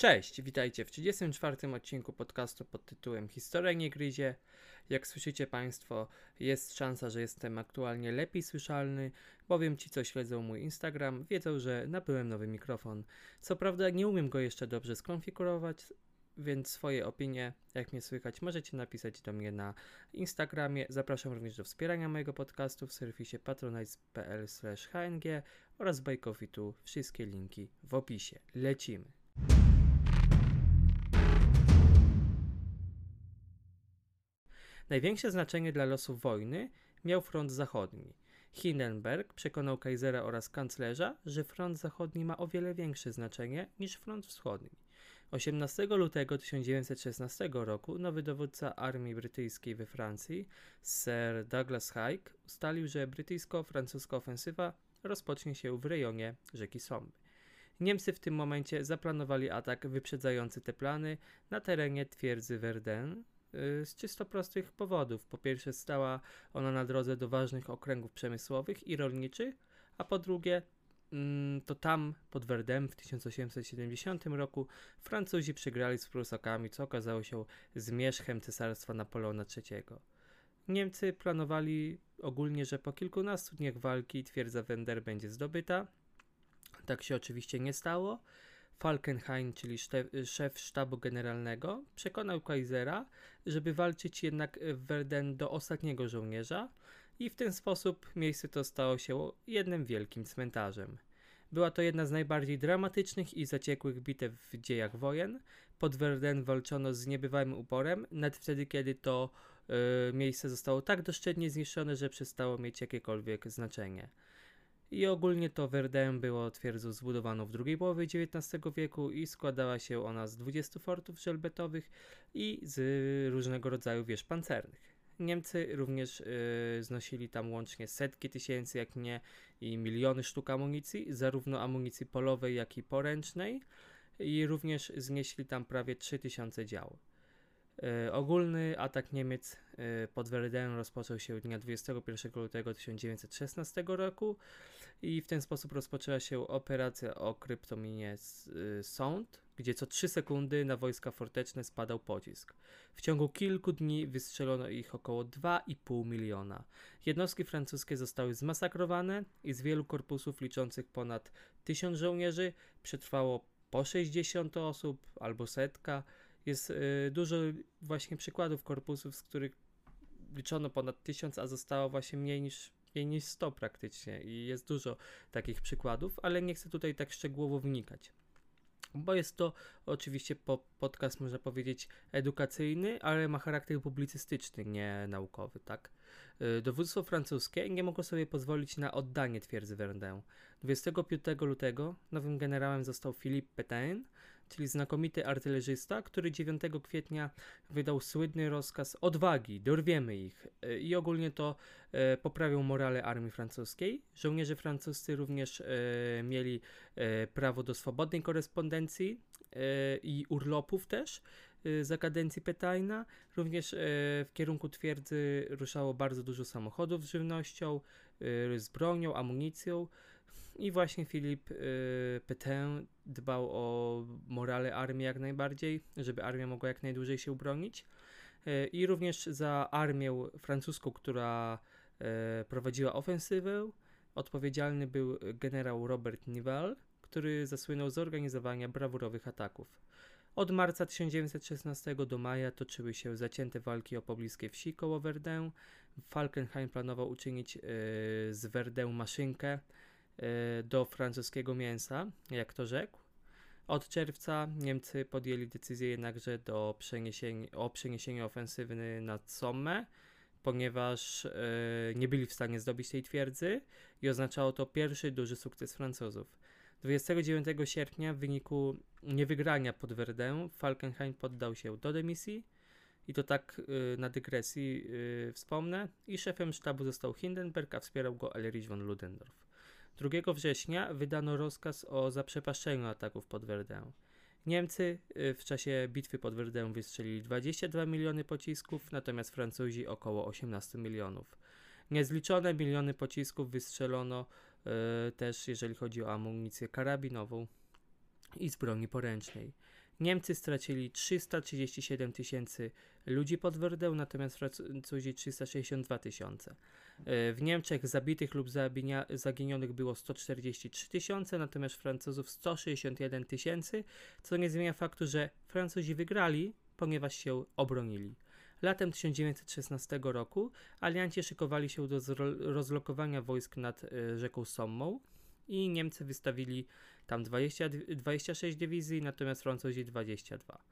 Cześć, witajcie w 34. odcinku podcastu pod tytułem Historia nie gryzie. Jak słyszycie Państwo, jest szansa, że jestem aktualnie lepiej słyszalny, bowiem ci, co śledzą mój Instagram, wiedzą, że nabyłem nowy mikrofon. Co prawda nie umiem go jeszcze dobrze skonfigurować, więc swoje opinie, jak mnie słychać, możecie napisać do mnie na Instagramie. Zapraszam również do wspierania mojego podcastu w serwisie patronize.pl hng oraz Bajkofitu. Wszystkie linki w opisie. Lecimy. Największe znaczenie dla losów wojny miał front zachodni. Hindenburg przekonał Kaisera oraz kanclerza, że front zachodni ma o wiele większe znaczenie niż front wschodni. 18 lutego 1916 roku nowy dowódca armii brytyjskiej we Francji, Sir Douglas Haig, ustalił, że brytyjsko-francuska ofensywa rozpocznie się w rejonie rzeki Somme. Niemcy w tym momencie zaplanowali atak wyprzedzający te plany na terenie twierdzy Verdun, z czysto prostych powodów. Po pierwsze, stała ona na drodze do ważnych okręgów przemysłowych i rolniczych, a po drugie, mm, to tam pod Verdun w 1870 roku Francuzi przegrali z Prusakami, co okazało się zmierzchem cesarstwa Napoleona III. Niemcy planowali ogólnie, że po kilkunastu dniach walki twierdza Wender będzie zdobyta. Tak się oczywiście nie stało. Falkenhayn, czyli szef sztabu generalnego, przekonał Kaisera, żeby walczyć jednak w Verden do ostatniego żołnierza i w ten sposób miejsce to stało się jednym wielkim cmentarzem. Była to jedna z najbardziej dramatycznych i zaciekłych bitew w dziejach wojen. Pod Verden walczono z niebywałym uporem, nawet wtedy, kiedy to yy, miejsce zostało tak doszczętnie zniszczone, że przestało mieć jakiekolwiek znaczenie. I ogólnie to Verdun było twierdzą zbudowaną w drugiej połowie XIX wieku i składała się ona z 20 fortów żelbetowych i z różnego rodzaju wież pancernych. Niemcy również yy, znosili tam łącznie setki tysięcy, jak nie i miliony sztuk amunicji, zarówno amunicji polowej, jak i poręcznej i również znieśli tam prawie 3000 dział. E, ogólny atak Niemiec e, pod Verdun rozpoczął się dnia 21 lutego 1916 roku i w ten sposób rozpoczęła się operacja o kryptominie e, Sąd, gdzie co 3 sekundy na wojska forteczne spadał pocisk. W ciągu kilku dni wystrzelono ich około 2,5 miliona. Jednostki francuskie zostały zmasakrowane i z wielu korpusów liczących ponad 1000 żołnierzy przetrwało po 60 osób albo setka. Jest y, dużo właśnie przykładów korpusów, z których liczono ponad 1000, a zostało właśnie mniej niż, mniej niż 100 praktycznie. I jest dużo takich przykładów, ale nie chcę tutaj tak szczegółowo wnikać bo jest to oczywiście po, podcast, można powiedzieć, edukacyjny, ale ma charakter publicystyczny, nie naukowy, tak? Y, dowództwo francuskie nie mogło sobie pozwolić na oddanie twierdzy Verdun. 25 lutego nowym generałem został Philippe Pétain, czyli znakomity artylerzysta, który 9 kwietnia wydał słynny rozkaz odwagi, dorwiemy ich e, i ogólnie to e, poprawił morale armii francuskiej. Żołnierze francuscy również e, mieli prawo do swobodnej korespondencji i urlopów też za kadencji Petaina. Również w kierunku twierdzy ruszało bardzo dużo samochodów z żywnością, z bronią, amunicją. I właśnie Filip y, Petain dbał o morale armii jak najbardziej, żeby armia mogła jak najdłużej się bronić. Y, I również za armię francuską, która y, prowadziła ofensywę, odpowiedzialny był generał Robert Nivelle, który zasłynął z organizowania brawurowych ataków. Od marca 1916 do maja toczyły się zacięte walki o pobliskie wsi koło Verdun. Falkenhayn planował uczynić yy, z Verdun maszynkę, do francuskiego mięsa, jak to rzekł. Od czerwca Niemcy podjęli decyzję jednakże do o przeniesieniu ofensywy nad Somme, ponieważ e, nie byli w stanie zdobyć tej twierdzy i oznaczało to pierwszy duży sukces Francuzów. 29 sierpnia w wyniku niewygrania pod Verdun Falkenhayn poddał się do dymisji i to tak y, na dygresji wspomnę i szefem sztabu został Hindenburg, a wspierał go Elrich von Ludendorff. 2 września wydano rozkaz o zaprzepaszczeniu ataków pod Verdun. Niemcy y, w czasie bitwy pod Verdun wystrzelili 22 miliony pocisków, natomiast Francuzi około 18 milionów. Niezliczone miliony pocisków wystrzelono y, też, jeżeli chodzi o amunicję karabinową i z broni poręcznej. Niemcy stracili 337 tysięcy ludzi pod Werdę, natomiast Francuzi 362 tysiące. W Niemczech zabitych lub zaginionych było 143 tysiące, natomiast Francuzów 161 tysięcy, co nie zmienia faktu, że Francuzi wygrali, ponieważ się obronili. Latem 1916 roku alianci szykowali się do rozlokowania wojsk nad e, rzeką Sommą i Niemcy wystawili tam 20, 26 dywizji, natomiast Francuzi 22.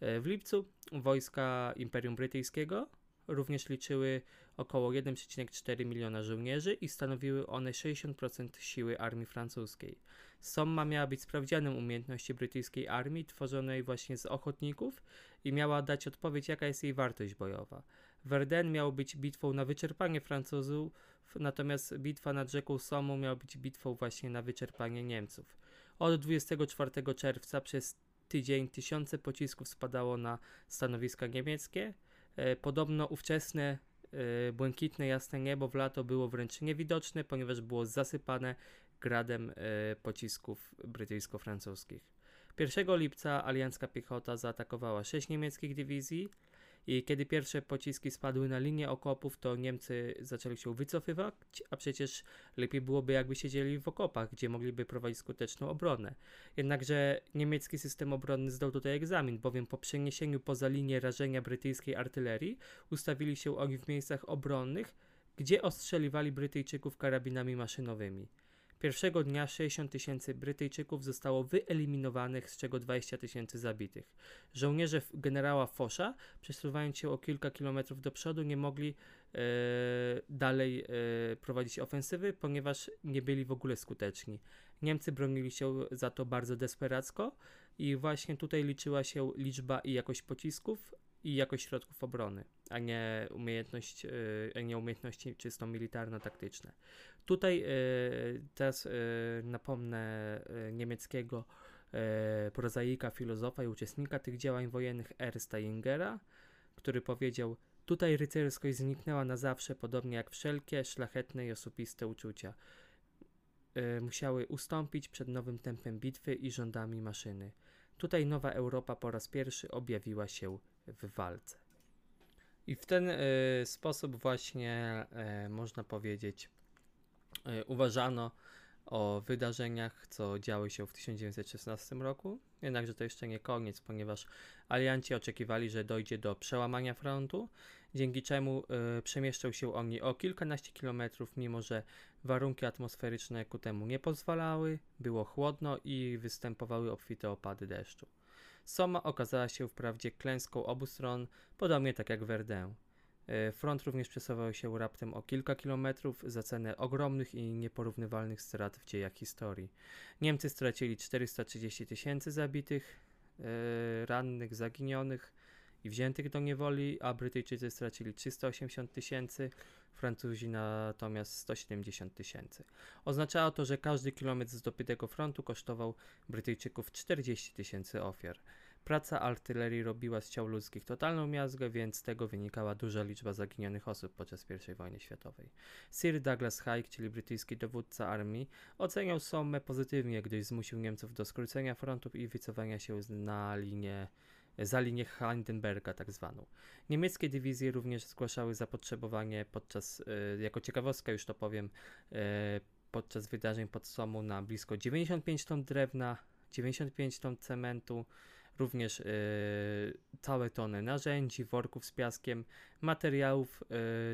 E, w lipcu wojska Imperium Brytyjskiego również liczyły około 1,4 miliona żołnierzy i stanowiły one 60% siły armii francuskiej. Somma miała być sprawdzianem umiejętności brytyjskiej armii, tworzonej właśnie z ochotników i miała dać odpowiedź, jaka jest jej wartość bojowa. Verdun miał być bitwą na wyczerpanie Francuzów, natomiast bitwa nad rzeką Sommą miała być bitwą właśnie na wyczerpanie Niemców. Od 24 czerwca przez tydzień tysiące pocisków spadało na stanowiska niemieckie. E, podobno ówczesne e, błękitne, jasne niebo w lato było wręcz niewidoczne, ponieważ było zasypane gradem e, pocisków brytyjsko-francuskich. 1 lipca aliancka piechota zaatakowała 6 niemieckich dywizji i kiedy pierwsze pociski spadły na linię okopów, to Niemcy zaczęli się wycofywać, a przecież lepiej byłoby jakby siedzieli w okopach, gdzie mogliby prowadzić skuteczną obronę. Jednakże niemiecki system obronny zdał tutaj egzamin, bowiem po przeniesieniu poza linię rażenia brytyjskiej artylerii ustawili się oni w miejscach obronnych, gdzie ostrzeliwali Brytyjczyków karabinami maszynowymi. Pierwszego dnia 60 tysięcy Brytyjczyków zostało wyeliminowanych, z czego 20 tysięcy zabitych. Żołnierze generała Fosza, przesuwając się o kilka kilometrów do przodu, nie mogli e, dalej e, prowadzić ofensywy, ponieważ nie byli w ogóle skuteczni. Niemcy bronili się za to bardzo desperacko i właśnie tutaj liczyła się liczba i jakość pocisków, i jakość środków obrony, a nie umiejętność, a nie umiejętności czysto militarno-taktyczne. Tutaj teraz napomnę niemieckiego prozaika, filozofa i uczestnika tych działań wojennych Ernsta Jingera, który powiedział Tutaj rycerskość zniknęła na zawsze, podobnie jak wszelkie szlachetne i osobiste uczucia. musiały ustąpić przed nowym tempem bitwy i rządami maszyny. Tutaj nowa Europa po raz pierwszy objawiła się w walce. I w ten y, sposób właśnie y, można powiedzieć, y, uważano o wydarzeniach, co działy się w 1916 roku. Jednakże to jeszcze nie koniec, ponieważ alianci oczekiwali, że dojdzie do przełamania frontu, dzięki czemu y, się oni o kilkanaście kilometrów, mimo że warunki atmosferyczne ku temu nie pozwalały, było chłodno i występowały obfite opady deszczu. Soma okazała się wprawdzie klęską obu stron, podobnie tak jak Verdun. E, front również przesuwał się raptem o kilka kilometrów za cenę ogromnych i nieporównywalnych strat w dziejach historii. Niemcy stracili 430 tysięcy zabitych, e, rannych, zaginionych i wziętych do niewoli, a Brytyjczycy stracili 380 tysięcy, Francuzi natomiast 170 tysięcy. Oznaczało to, że każdy kilometr zdobytego frontu kosztował Brytyjczyków 40 tysięcy ofiar. Praca artylerii robiła z ciał ludzkich totalną miazgę, więc z tego wynikała duża liczba zaginionych osób podczas I wojny światowej. Sir Douglas Haig, czyli brytyjski dowódca armii, oceniał Sommę pozytywnie, gdyż zmusił Niemców do skrócenia frontów i wycofania się na linię za linię Hindenberga tak zwaną. Niemieckie dywizje również zgłaszały zapotrzebowanie podczas, e, jako ciekawostka już to powiem, e, podczas wydarzeń pod Somu na blisko 95 ton drewna, 95 ton cementu, również e, całe tony narzędzi, worków z piaskiem, materiałów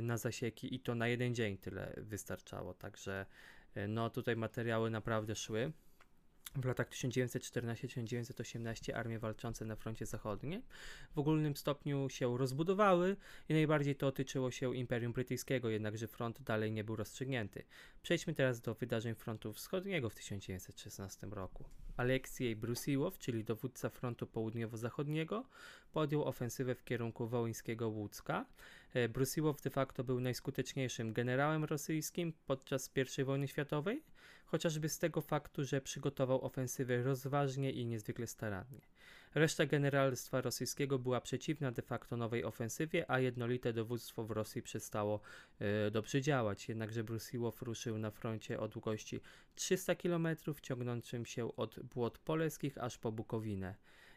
na zasieki i to na jeden dzień tyle wystarczało, także no tutaj materiały naprawdę szły. W latach 1914-1918 armie walczące na froncie zachodnim w ogólnym stopniu się rozbudowały i najbardziej to tyczyło się Imperium Brytyjskiego, jednakże front dalej nie był rozstrzygnięty. Przejdźmy teraz do wydarzeń frontu wschodniego w 1916 roku. Aleksiej Brusiłow, czyli dowódca frontu południowo-zachodniego, podjął ofensywę w kierunku wołyńskiego Łódzka. E, Brusiłow de facto był najskuteczniejszym generałem rosyjskim podczas I wojny światowej, chociażby z tego faktu, że przygotował ofensywę rozważnie i niezwykle starannie. Reszta generalstwa rosyjskiego była przeciwna de facto nowej ofensywie, a jednolite dowództwo w Rosji przestało e, dobrze działać. Jednakże Brusiłow ruszył na froncie o długości 300 km, ciągnącym się od Błot Poleskich aż po Bukowinę.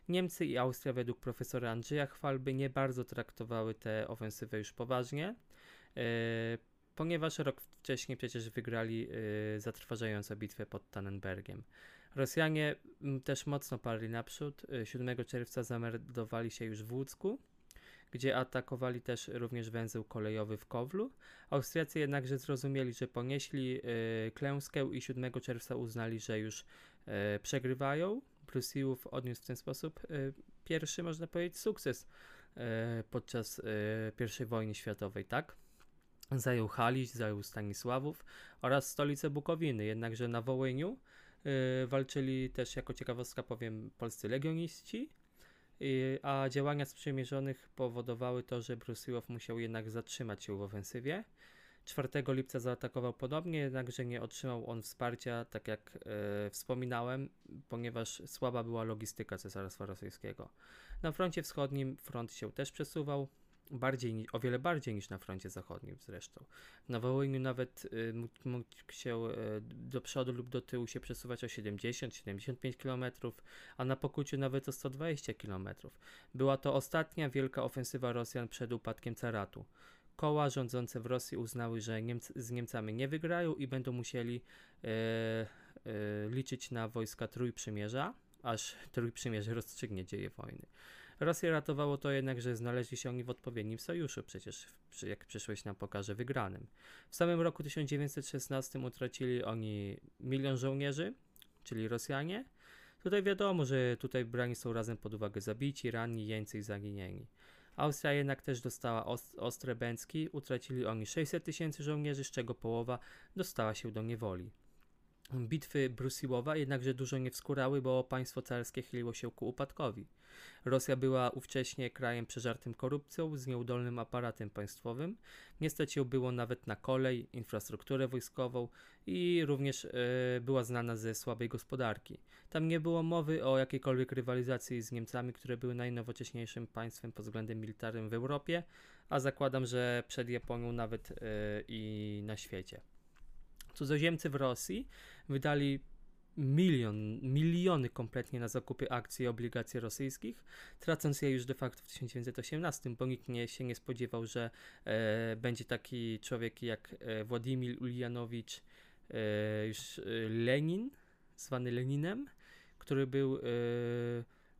Niemcy i Austria według profesora Andrzeja Chwalby nie bardzo traktowały tę ofensywę już poważnie, e, ponieważ rok wcześniej przecież wygrali e, zatrważającą bitwę pod Tannenbergiem. Rosjanie też mocno parli naprzód. 7 czerwca zameldowali się już w Łódzku, gdzie atakowali też również węzeł kolejowy w Kowlu. Austriacy jednakże zrozumieli, że ponieśli klęskę i 7 czerwca uznali, że już przegrywają Prusiłów odniósł w ten sposób e, pierwszy, można powiedzieć, sukces e, podczas e, I wojny światowej, tak? Zajął Halić, zajął Stanisławów oraz stolicę Bukowiny, jednakże na Wołyniu walczyli też, jako ciekawostka powiem, polscy legioniści, a działania sprzymierzonych powodowały to, że Brusiłow musiał jednak zatrzymać się w ofensywie. 4 lipca zaatakował podobnie, jednakże nie otrzymał on wsparcia, tak jak e, wspominałem, ponieważ słaba była logistyka Cesarstwa Rosyjskiego. Na froncie wschodnim front się też przesuwał, bardziej, o wiele bardziej niż na froncie zachodnim zresztą. Na Wołyniu nawet y, mógł się y, do przodu lub do tyłu się przesuwać o 70-75 km, a na Pokuciu nawet o 120 km. Była to ostatnia wielka ofensywa Rosjan przed upadkiem caratu koła rządzące w Rosji uznały, że Niemcy, z Niemcami nie wygrają i będą musieli e, e, liczyć na wojska Trójprzymierza, aż Trójprzymierze rozstrzygnie dzieje wojny. Rosję ratowało to jednak, że znaleźli się oni w odpowiednim sojuszu, przecież jak przyszłość nam pokaże wygranym. W samym roku 1916 utracili oni milion żołnierzy, czyli Rosjanie. Tutaj wiadomo, że tutaj brani są razem pod uwagę zabici, ranni, jeńcy i zaginieni. Austria jednak też dostała ostre bęcki, utracili oni 600 tysięcy żołnierzy, z czego połowa dostała się do niewoli. Bitwy Brusiłowa jednakże dużo nie wskórały, bo państwo carskie chyliło się ku upadkowi. Rosja była ówcześnie krajem przeżartym korupcją, z nieudolnym aparatem państwowym. Nie stać ją było nawet na kolej, infrastrukturę wojskową i również e, była znana ze słabej gospodarki. Tam nie było mowy o jakiejkolwiek rywalizacji z Niemcami, które były najnowocześniejszym państwem pod względem militarnym w Europie, a zakładam, że przed Japonią nawet e, i na świecie. Cudzoziemcy w Rosji wydali milion, miliony kompletnie na zakupy akcji i obligacji rosyjskich, tracąc je już de facto w 1918, bo nikt nie, się nie spodziewał, że e, będzie taki człowiek jak e, Władimir Uljanowicz, e, już e, Lenin, zwany Leninem, który był e,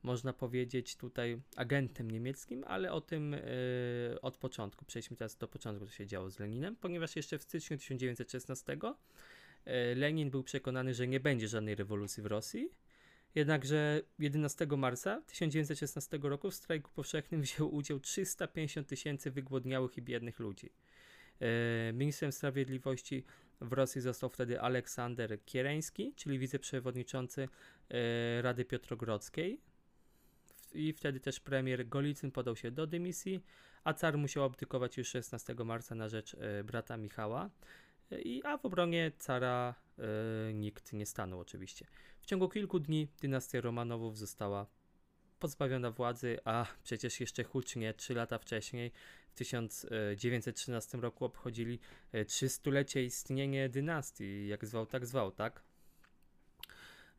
można powiedzieć tutaj agentem niemieckim, ale o tym e, od początku. Przejdźmy teraz do początku, co się działo z Leninem, ponieważ jeszcze w styczniu 1916 e, Lenin był przekonany, że nie będzie żadnej rewolucji w Rosji. Jednakże 11 marca 1916 roku w strajku powszechnym wziął udział 350 tysięcy wygłodniałych i biednych ludzi. E, ministrem Sprawiedliwości w Rosji został wtedy Aleksander Kiereński, czyli wiceprzewodniczący Rady Piotrogrodzkiej i wtedy też premier Golicyn podał się do dymisji, a car musiał abdykować już 16 marca na rzecz e, brata Michała. E, I, a w obronie cara e, nikt nie stanął oczywiście. W ciągu kilku dni dynastia Romanowów została pozbawiona władzy, a przecież jeszcze hucznie 3 lata wcześniej, w 1913 roku obchodzili 300-lecie istnienia dynastii, jak zwał, tak zwał, tak?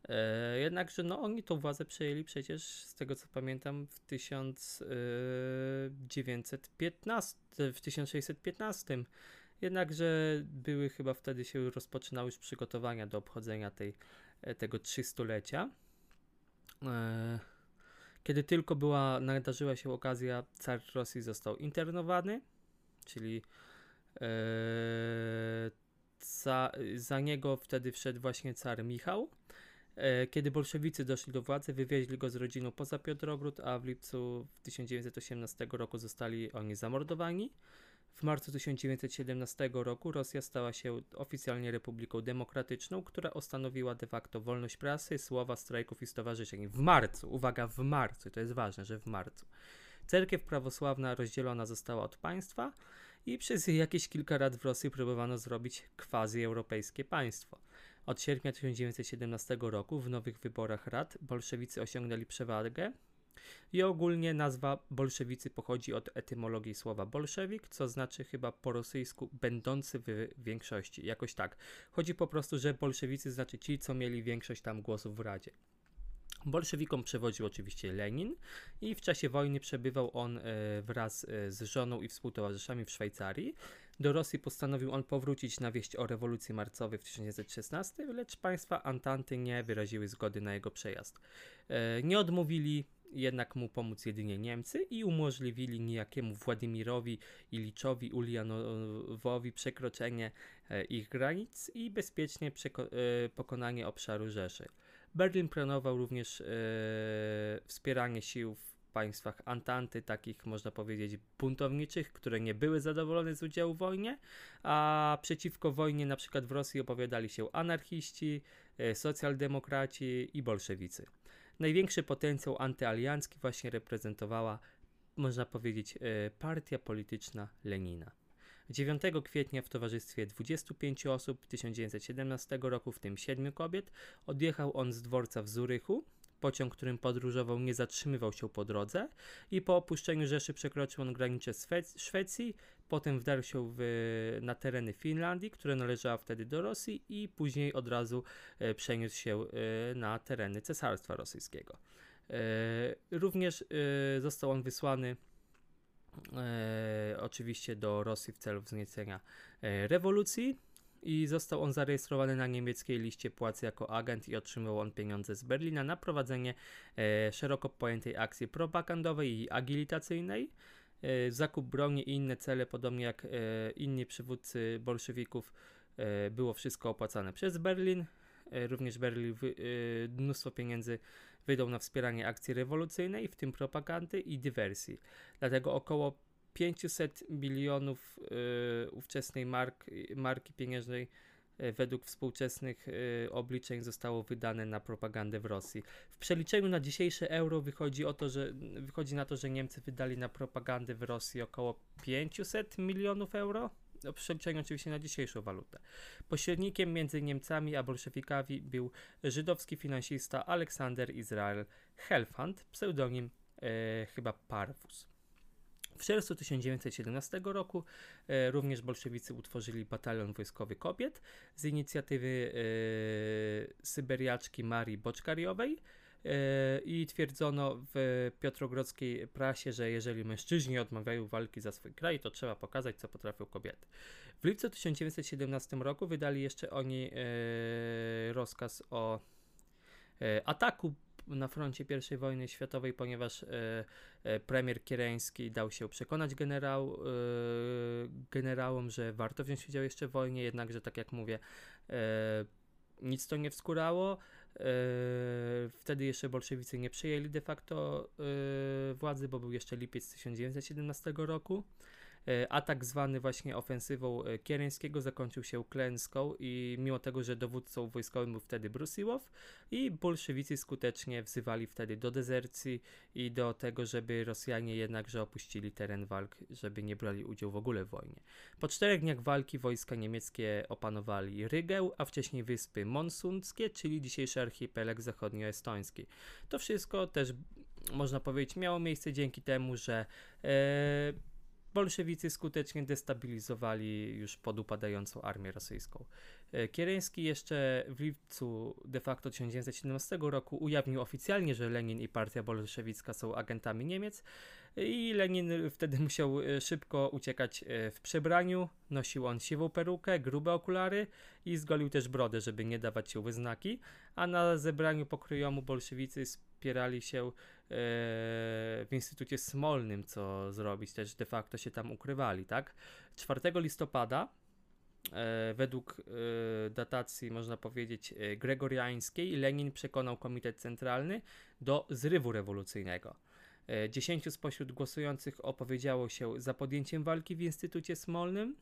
E, jednakże no, oni tą władzę przejęli przecież, z tego co pamiętam, w 1915, e, w 1615. Jednakże były chyba wtedy się rozpoczynały już przygotowania do obchodzenia tej, e, tego 300-lecia. E, kiedy tylko była, nadarzyła się okazja, car Rosji został internowany, czyli za, za niego wtedy wszedł właśnie car Michał. E, kiedy bolszewicy doszli do władzy, wywieźli go z rodziną poza Piotrogród, a w lipcu 1918 roku zostali oni zamordowani. W marcu 1917 roku Rosja stała się oficjalnie republiką demokratyczną, która ostanowiła de facto wolność prasy, słowa, strajków i stowarzyszeń. W marcu, uwaga, w marcu, to jest ważne, że w marcu. Cerkiew prawosławna rozdzielona została od państwa i przez jakieś kilka lat w Rosji próbowano zrobić quasi-europejskie państwo. Od sierpnia 1917 roku w nowych wyborach rad bolszewicy osiągnęli przewagę i ogólnie nazwa bolszewicy pochodzi od etymologii słowa bolszewik, co znaczy chyba po rosyjsku będący w większości, jakoś tak. Chodzi po prostu, że bolszewicy znaczy ci, co mieli większość tam głosów w Radzie. Bolszewikom przewodził oczywiście Lenin i w czasie wojny przebywał on e, wraz e, z żoną i współtowarzyszami w Szwajcarii. Do Rosji postanowił on powrócić na wieść o rewolucji marcowej w 1916, lecz państwa Antanty nie wyraziły zgody na jego przejazd. E, nie odmówili jednak mu pomóc jedynie Niemcy i umożliwili niejakiemu Władimirowi Iliczowi Ulianowowi przekroczenie ich granic i bezpiecznie pokonanie obszaru Rzeszy. Berlin planował również e, wspieranie sił w państwach Antanty, takich można powiedzieć buntowniczych, które nie były zadowolone z udziału w wojnie, a przeciwko wojnie na przykład w Rosji opowiadali się anarchiści, e, socjaldemokraci i bolszewicy. Największy potencjał antyaliancki właśnie reprezentowała, można powiedzieć, e, partia polityczna Lenina. 9 kwietnia w towarzystwie 25 osób 1917 roku, w tym 7 kobiet, odjechał on z dworca w Zurychu. Pociąg, którym podróżował, nie zatrzymywał się po drodze i po opuszczeniu Rzeszy przekroczył on granicę Szwecji, potem wdarł się w, na tereny Finlandii, które należała wtedy do Rosji i później od razu e, przeniósł się e, na tereny Cesarstwa Rosyjskiego. E, również został on wysłany oczywiście do Rosji w celu wzniecenia rewolucji i został on zarejestrowany na niemieckiej liście płac jako agent i otrzymał on pieniądze z Berlina na prowadzenie e, szeroko pojętej akcji propagandowej i agilitacyjnej. E, zakup broni i inne cele, podobnie jak e, inni przywódcy bolszewików, e, było wszystko opłacane przez Berlin. E, również Berlin wy, e, mnóstwo pieniędzy wydał na wspieranie akcji rewolucyjnej, w tym propagandy i dywersji. Dlatego około 500 milionów y, ówczesnej mark, marki pieniężnej y, według współczesnych y, obliczeń zostało wydane na propagandę w Rosji. W przeliczeniu na dzisiejsze euro wychodzi, o to, że, wychodzi na to, że Niemcy wydali na propagandę w Rosji około 500 milionów euro w przeliczeniu oczywiście na dzisiejszą walutę. Pośrednikiem między Niemcami a bolszewikami był żydowski finansista Aleksander Izrael Helfand, pseudonim chyba Parvus. W czerwcu 1917 roku e, również bolszewicy utworzyli batalion wojskowy kobiet z inicjatywy e, syberiaczki Marii Boczkariowej e, i twierdzono w piotrogrodzkiej prasie, że jeżeli mężczyźni odmawiają walki za swój kraj, to trzeba pokazać, co potrafią kobiety. W lipcu 1917 roku wydali jeszcze oni rozkaz o ataku na froncie I wojny światowej, ponieważ e, e, premier Kiereński dał się przekonać generał, e, generałom, że warto wziąć udział jeszcze w wojnie, jednakże tak jak mówię, nic to nie wskórało. E, wtedy jeszcze bolszewicy nie przejęli de facto władzy, bo był jeszcze lipiec 1917 roku. E, atak zwany właśnie ofensywą e, Kiereńskiego zakończył się klęską i mimo tego, że dowódcą wojskowym był wtedy Brusiłow i bolszewicy skutecznie wzywali wtedy do dezercji i do tego, żeby Rosjanie jednakże opuścili teren walk, żeby nie brali udziału w ogóle w wojnie. Po czterech dniach walki wojska niemieckie opanowali Rygę, a wcześniej wyspy Monsunckie, czyli dzisiejszy archipelag zachodnioestoński. To wszystko też można powiedzieć miało miejsce dzięki temu, że e, bolszewicy skutecznie destabilizowali już podupadającą armię rosyjską. E, Kiereński jeszcze w lipcu de facto 1917 roku ujawnił oficjalnie, że Lenin i partia bolszewicka są agentami Niemiec i Lenin wtedy musiał e, szybko uciekać e, w przebraniu. Nosił on siwą perukę, grube okulary i zgolił też brodę, żeby nie dawać się wyznaki, a na zebraniu pokryjomu bolszewicy spierali się w Instytucie Smolnym, co zrobić, też de facto się tam ukrywali, tak? 4 listopada e, według e, datacji, można powiedzieć, e, gregoriańskiej, Lenin przekonał Komitet Centralny do zrywu rewolucyjnego. 10 spośród głosujących opowiedziało się za podjęciem walki w Instytucie Smolnym,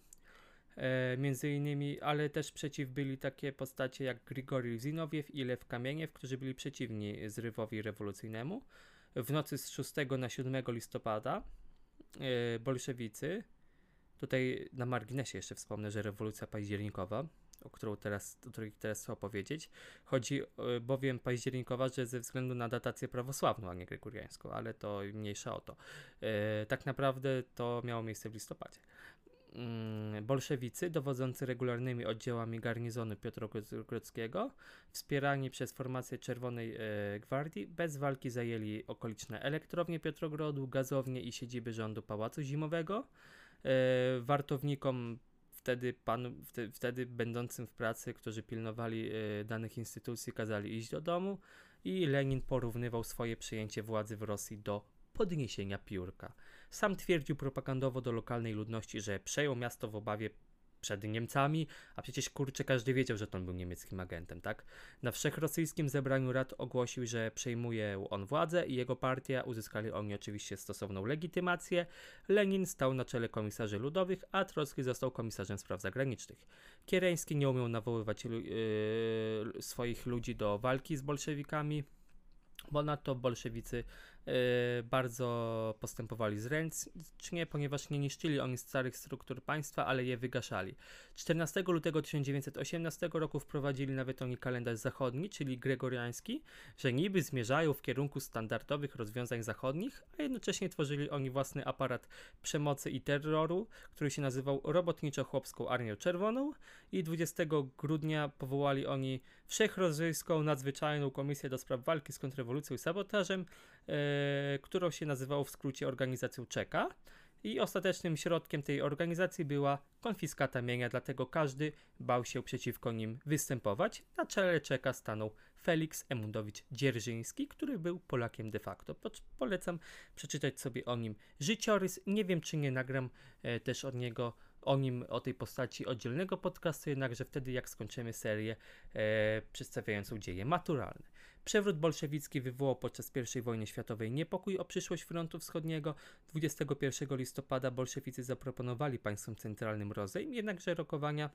e, między innymi, ale też przeciw byli takie postacie jak Grigorij Zinowiew i Lew Kamieniew, którzy byli przeciwni zrywowi rewolucyjnemu. W nocy z 6 na 7 listopada e, bolszewicy, tutaj na marginesie jeszcze wspomnę, że rewolucja październikowa, o, którą teraz, o której teraz chcę opowiedzieć, chodzi e, bowiem październikowa, że ze względu na datację prawosławną, a nie gregoriańską, ale to mniejsza o to. Tak naprawdę to miało miejsce w listopadzie. Mm, bolszewicy dowodzący regularnymi oddziałami garnizonu Piotrogrodzkiego, wspierani przez formację Czerwonej e, Gwardii, bez walki zajęli okoliczne elektrownie Piotrogrodu, gazownie i siedziby rządu Pałacu Zimowego. E, wartownikom wtedy, pan, wtedy będącym w pracy, którzy pilnowali e, danych instytucji, kazali iść do domu i Lenin porównywał swoje przyjęcie władzy w Rosji do podniesienia piórka. Sam twierdził propagandowo do lokalnej ludności, że przejął miasto w obawie przed Niemcami, a przecież kurczę każdy wiedział, że on był niemieckim agentem, tak? Na wszechrosyjskim zebraniu rad ogłosił, że przejmuje on władzę i jego partia, uzyskali oni oczywiście stosowną legitymację. Lenin stał na czele komisarzy ludowych, a Trocki został komisarzem spraw zagranicznych. Kiereński nie umiał nawoływać yy, swoich ludzi do walki z bolszewikami, Ponadto bolszewicy bardzo postępowali zręcznie, ponieważ nie niszczyli oni starych struktur państwa, ale je wygaszali. 14 lutego 1918 roku wprowadzili nawet oni kalendarz zachodni, czyli gregoriański, że niby zmierzają w kierunku standardowych rozwiązań zachodnich, a jednocześnie tworzyli oni własny aparat przemocy i terroru, który się nazywał Robotniczo-Chłopską Armią Czerwoną i 20 grudnia powołali oni Wszechrosyjską Nadzwyczajną Komisję do Spraw Walki z Kontrrewolucją i Sabotażem, którą się nazywało w skrócie organizacją Czeka. I ostatecznym środkiem tej organizacji była konfiskata mienia, dlatego każdy bał się przeciwko nim występować. Na czele Czeka stanął Felix Emundowicz Dzierżyński, który był Polakiem de facto. Polecam przeczytać sobie o nim życiorys. Nie wiem, czy nie nagram e, też od niego o nim, o tej postaci oddzielnego podcastu, jednakże wtedy jak skończymy serię e, przedstawiającą dzieje maturalne. Przewrót bolszewicki wywołał podczas I wojny światowej niepokój o przyszłość frontu wschodniego. 21 listopada bolszewicy zaproponowali państwom centralnym rozejm, jednakże rokowania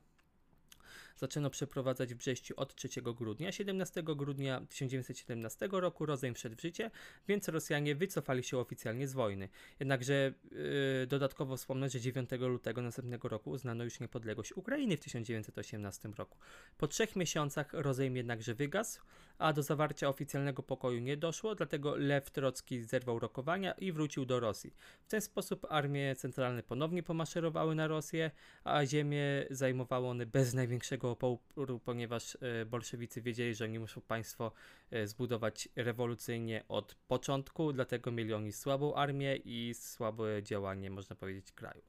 zaczęto przeprowadzać w Brześciu od 3 grudnia. 17 grudnia 1917 roku rozejm wszedł w życie, więc Rosjanie wycofali się oficjalnie z wojny. Jednakże yy, dodatkowo wspomnę, że 9 lutego następnego roku uznano już niepodległość Ukrainy w 1918 roku. Po trzech miesiącach rozejm jednakże wygasł, a do zawarcia oficjalnego pokoju nie doszło, dlatego Lew Trocki zerwał rokowania i wrócił do Rosji. W ten sposób armie centralne ponownie pomaszerowały na Rosję, a ziemię zajmowały one bez największego oporu, ponieważ e, bolszewicy wiedzieli, że nie muszą państwo e, zbudować rewolucyjnie od początku, dlatego mieli oni słabą armię i słabe działanie, można powiedzieć, kraju.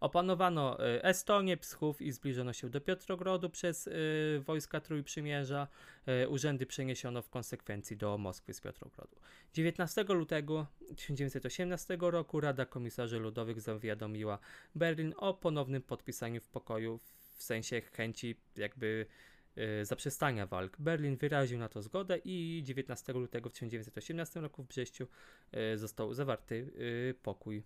Opanowano e, Estonię, Pschów i zbliżono się do Piotrogrodu przez y, wojska Trójprzymierza. Y, urzędy przeniesiono w konsekwencji do Moskwy z Piotrogrodu. 19 lutego 1918 roku Rada Komisarzy Ludowych zawiadomiła Berlin o ponownym podpisaniu w pokoju w sensie chęci jakby y, zaprzestania walk. Berlin wyraził na to zgodę i 19 lutego 1918 roku w Brześciu y, został zawarty y, pokój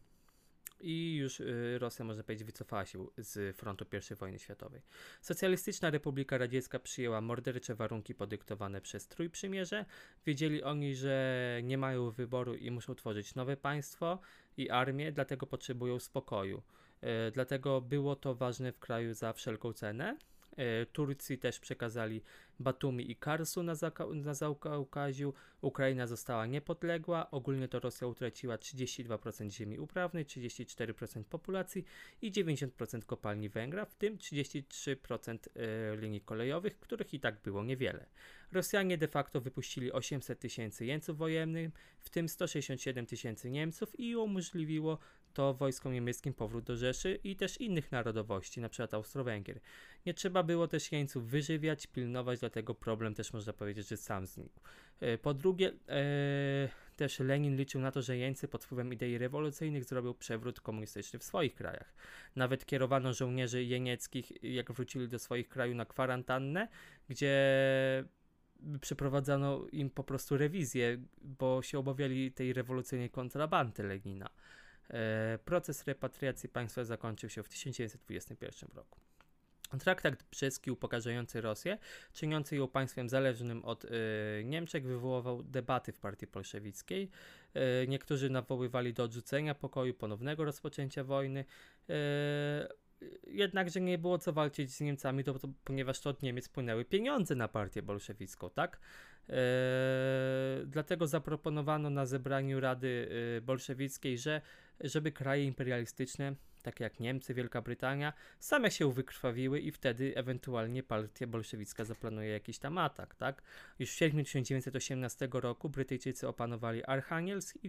i już Rosja, można powiedzieć, wycofała się z frontu I wojny światowej. Socjalistyczna Republika Radziecka przyjęła mordercze warunki podyktowane przez Trójprzymierze. Wiedzieli oni, że nie mają wyboru i muszą tworzyć nowe państwo i armię, dlatego potrzebują spokoju. E, dlatego było to ważne w kraju za wszelką cenę. E, Turcji też przekazali Batumi i Karsu na, na Zaukaziu. Ukraina została niepodległa. Ogólnie to Rosja utraciła 32% ziemi uprawnej, 34% populacji i 90% kopalni węgla, w tym 33% e, linii kolejowych, których i tak było niewiele. Rosjanie de facto wypuścili 800 tysięcy jeńców wojennych, w tym 167 tysięcy Niemców i umożliwiło to wojskom niemieckim powrót do Rzeszy i też innych narodowości, np. Austro-Węgier. Nie trzeba było też jeńców wyżywiać, pilnować, dlatego problem też można powiedzieć, że sam znikł. E, po drugie, e, też Lenin liczył na to, że jeńcy pod wpływem idei rewolucyjnych zrobią przewrót komunistyczny w swoich krajach. Nawet kierowano żołnierzy jenieckich, jak wrócili do swoich krajów na kwarantannę, gdzie przeprowadzano im po prostu rewizję, bo się obawiali tej rewolucyjnej kontrabandy Lenina. E, proces repatriacji państwa zakończył się w 1921 roku. Traktat brzeski upokarzający Rosję, czyniący ją państwem zależnym od y, Niemczech, wywoływał debaty w partii bolszewickiej. Y, niektórzy nawoływali do odrzucenia pokoju, ponownego rozpoczęcia wojny. Y, jednakże nie było co walczyć z Niemcami, to, to, ponieważ to od Niemiec płynęły pieniądze na partię bolszewicką, tak? dlatego zaproponowano na zebraniu Rady Bolszewickiej, że żeby kraje imperialistyczne takie jak Niemcy, Wielka Brytania, same się wykrwawiły i wtedy ewentualnie partia bolszewicka zaplanuje jakiś tam atak, tak? Już w sierpniu 1918 roku Brytyjczycy opanowali Archangelsk i,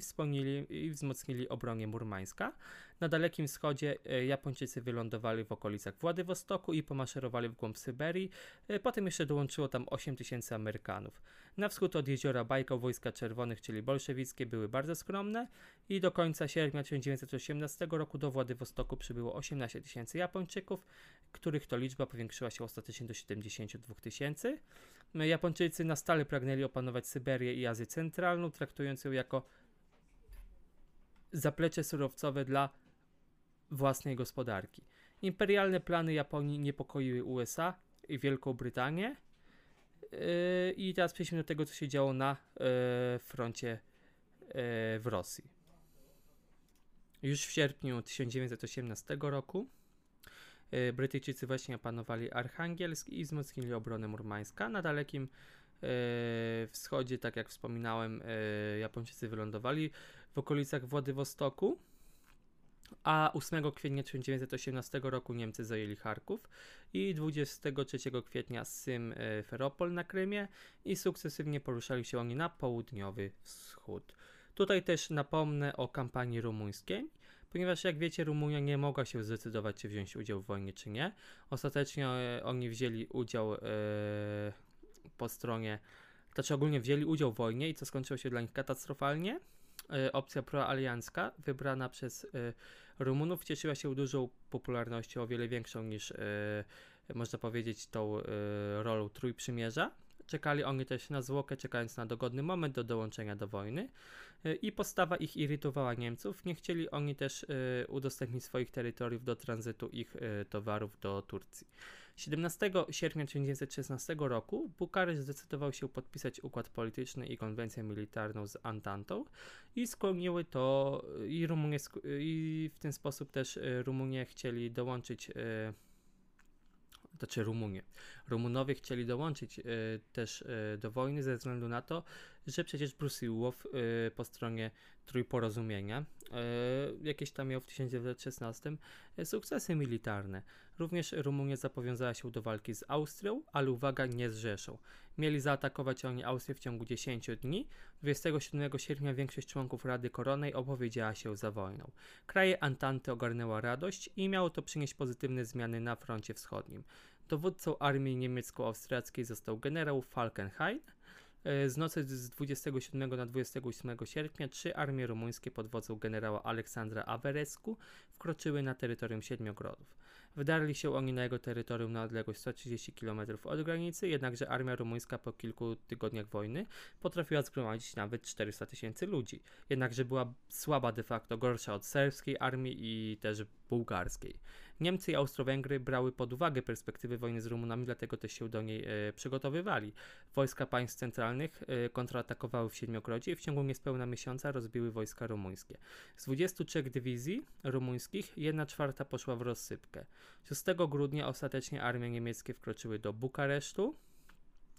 i wzmocnili obronę Murmańska. Na Dalekim Wschodzie e, Japończycy wylądowali w okolicach Władywostoku i pomaszerowali w głąb Syberii. E, potem jeszcze dołączyło tam 8 tysięcy Amerykanów. Na wschód od jeziora Bajkał wojska czerwonych, czyli bolszewickie, były bardzo skromne i do końca sierpnia 1918 roku do Władywostoku przybyło 18 tysięcy Japończyków, których to liczba powiększyła się ostatecznie do 72 tysięcy. Japończycy na stale pragnęli opanować Syberię i Azję Centralną, traktując ją jako zaplecze surowcowe dla własnej gospodarki. Imperialne plany Japonii niepokoiły USA i Wielką Brytanię. Yy, I teraz przejdźmy do tego, co się działo na yy, froncie yy, w Rosji. Już w sierpniu 1918 roku Brytyjczycy właśnie opanowali Archangelsk i wzmocnili obronę murmańska. Na dalekim wschodzie, tak jak wspominałem, Japończycy wylądowali w okolicach Władywostoku a 8 kwietnia 1918 roku Niemcy zajęli Charków i 23 kwietnia Sym-Feropol na Krymie i sukcesywnie poruszali się oni na południowy wschód. Tutaj też napomnę o kampanii rumuńskiej, ponieważ jak wiecie Rumunia nie mogła się zdecydować czy wziąć udział w wojnie czy nie. Ostatecznie e, oni wzięli udział e, po stronie, znaczy ogólnie wzięli udział w wojnie i co skończyło się dla nich katastrofalnie. E, opcja proaliancka wybrana przez e, Rumunów cieszyła się dużą popularnością, o wiele większą niż e, można powiedzieć tą rolą Trójprzymierza. Czekali oni też na zwłokę, czekając na dogodny moment do dołączenia do wojny i postawa ich irytowała Niemców. Nie chcieli oni też udostępnić swoich terytoriów do tranzytu ich towarów do Turcji. 17 sierpnia 1916 roku Bukareszt zdecydował się podpisać układ polityczny i konwencję militarną z Antantą i skłoniły to i Rumunie i w ten sposób też e, Rumunie chcieli dołączyć znaczy Rumunie. Rumunowie chcieli dołączyć y, też y, do wojny ze względu na to, że przecież Brusiłow y, po stronie Trójporozumienia jakieś tam miał w 1916 sukcesy militarne. Również Rumunia zapowiązała się do walki z Austrią, ale uwaga, nie z Rzeszą. Mieli zaatakować oni Austrię w ciągu 10 dni. 27 sierpnia większość członków Rady Koronnej opowiedziała się za wojną. Kraje Antanty ogarnęła radość i miało to przynieść pozytywne zmiany na froncie wschodnim. Dowódcą armii niemiecko-austriackiej został generał Falkenhayn. E, z nocy z 27 na 28 sierpnia trzy armie rumuńskie pod wodzą generała Aleksandra Averescu wkroczyły na terytorium Siedmiogrodów. Wdarli się oni na jego terytorium na odległość 130 km od granicy, jednakże armia rumuńska po kilku tygodniach wojny potrafiła zgromadzić nawet 400 tysięcy ludzi. Jednakże była słaba de facto, gorsza od serbskiej armii i też bułgarskiej. Niemcy i Austro-Węgry brały pod uwagę perspektywy wojny z Rumunami, dlatego też się do niej e, przygotowywali. Wojska państw centralnych e, kontratakowały w Siedmiogrodzie i w ciągu niespełna miesiąca rozbiły wojska rumuńskie. Z 23 dywizji rumuńskich, jedna czwarta poszła w rozsypkę. 6 grudnia ostatecznie armie niemieckie wkroczyły do Bukaresztu,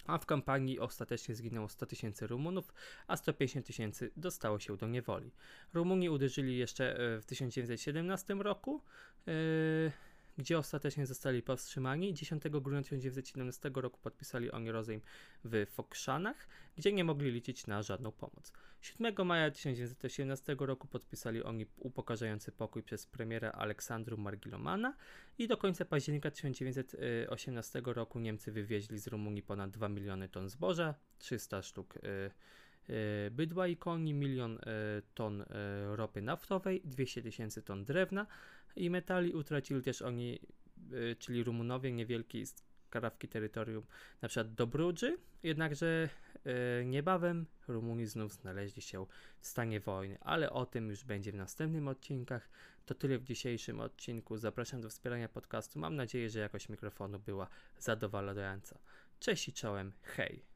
a w kampanii ostatecznie zginęło 100 tysięcy Rumunów, a 150 tysięcy dostało się do niewoli. Rumuni uderzyli jeszcze e, w 1917 roku. Yy, gdzie ostatecznie zostali powstrzymani. 10 grudnia 1917 roku podpisali oni rozejm w Fokszanach, gdzie nie mogli liczyć na żadną pomoc. 7 maja 1918 roku podpisali oni upokarzający pokój przez premiera Aleksandru Margilomana i do końca października 1918 roku Niemcy wywieźli z Rumunii ponad 2 miliony ton zboża, 300 sztuk y, y, bydła i koni, milion y, ton ropy naftowej, 200 tysięcy ton drewna, i metali utracili też oni, y, czyli Rumunowie, niewielki karawki terytorium, na przykład do Brudży, jednakże y, niebawem Rumuni znów znaleźli się w stanie wojny, ale o tym już będzie w następnym odcinkach. To tyle w dzisiejszym odcinku. Zapraszam do wspierania podcastu. Mam nadzieję, że jakość mikrofonu była zadowalająca. Cześć i czołem, hej!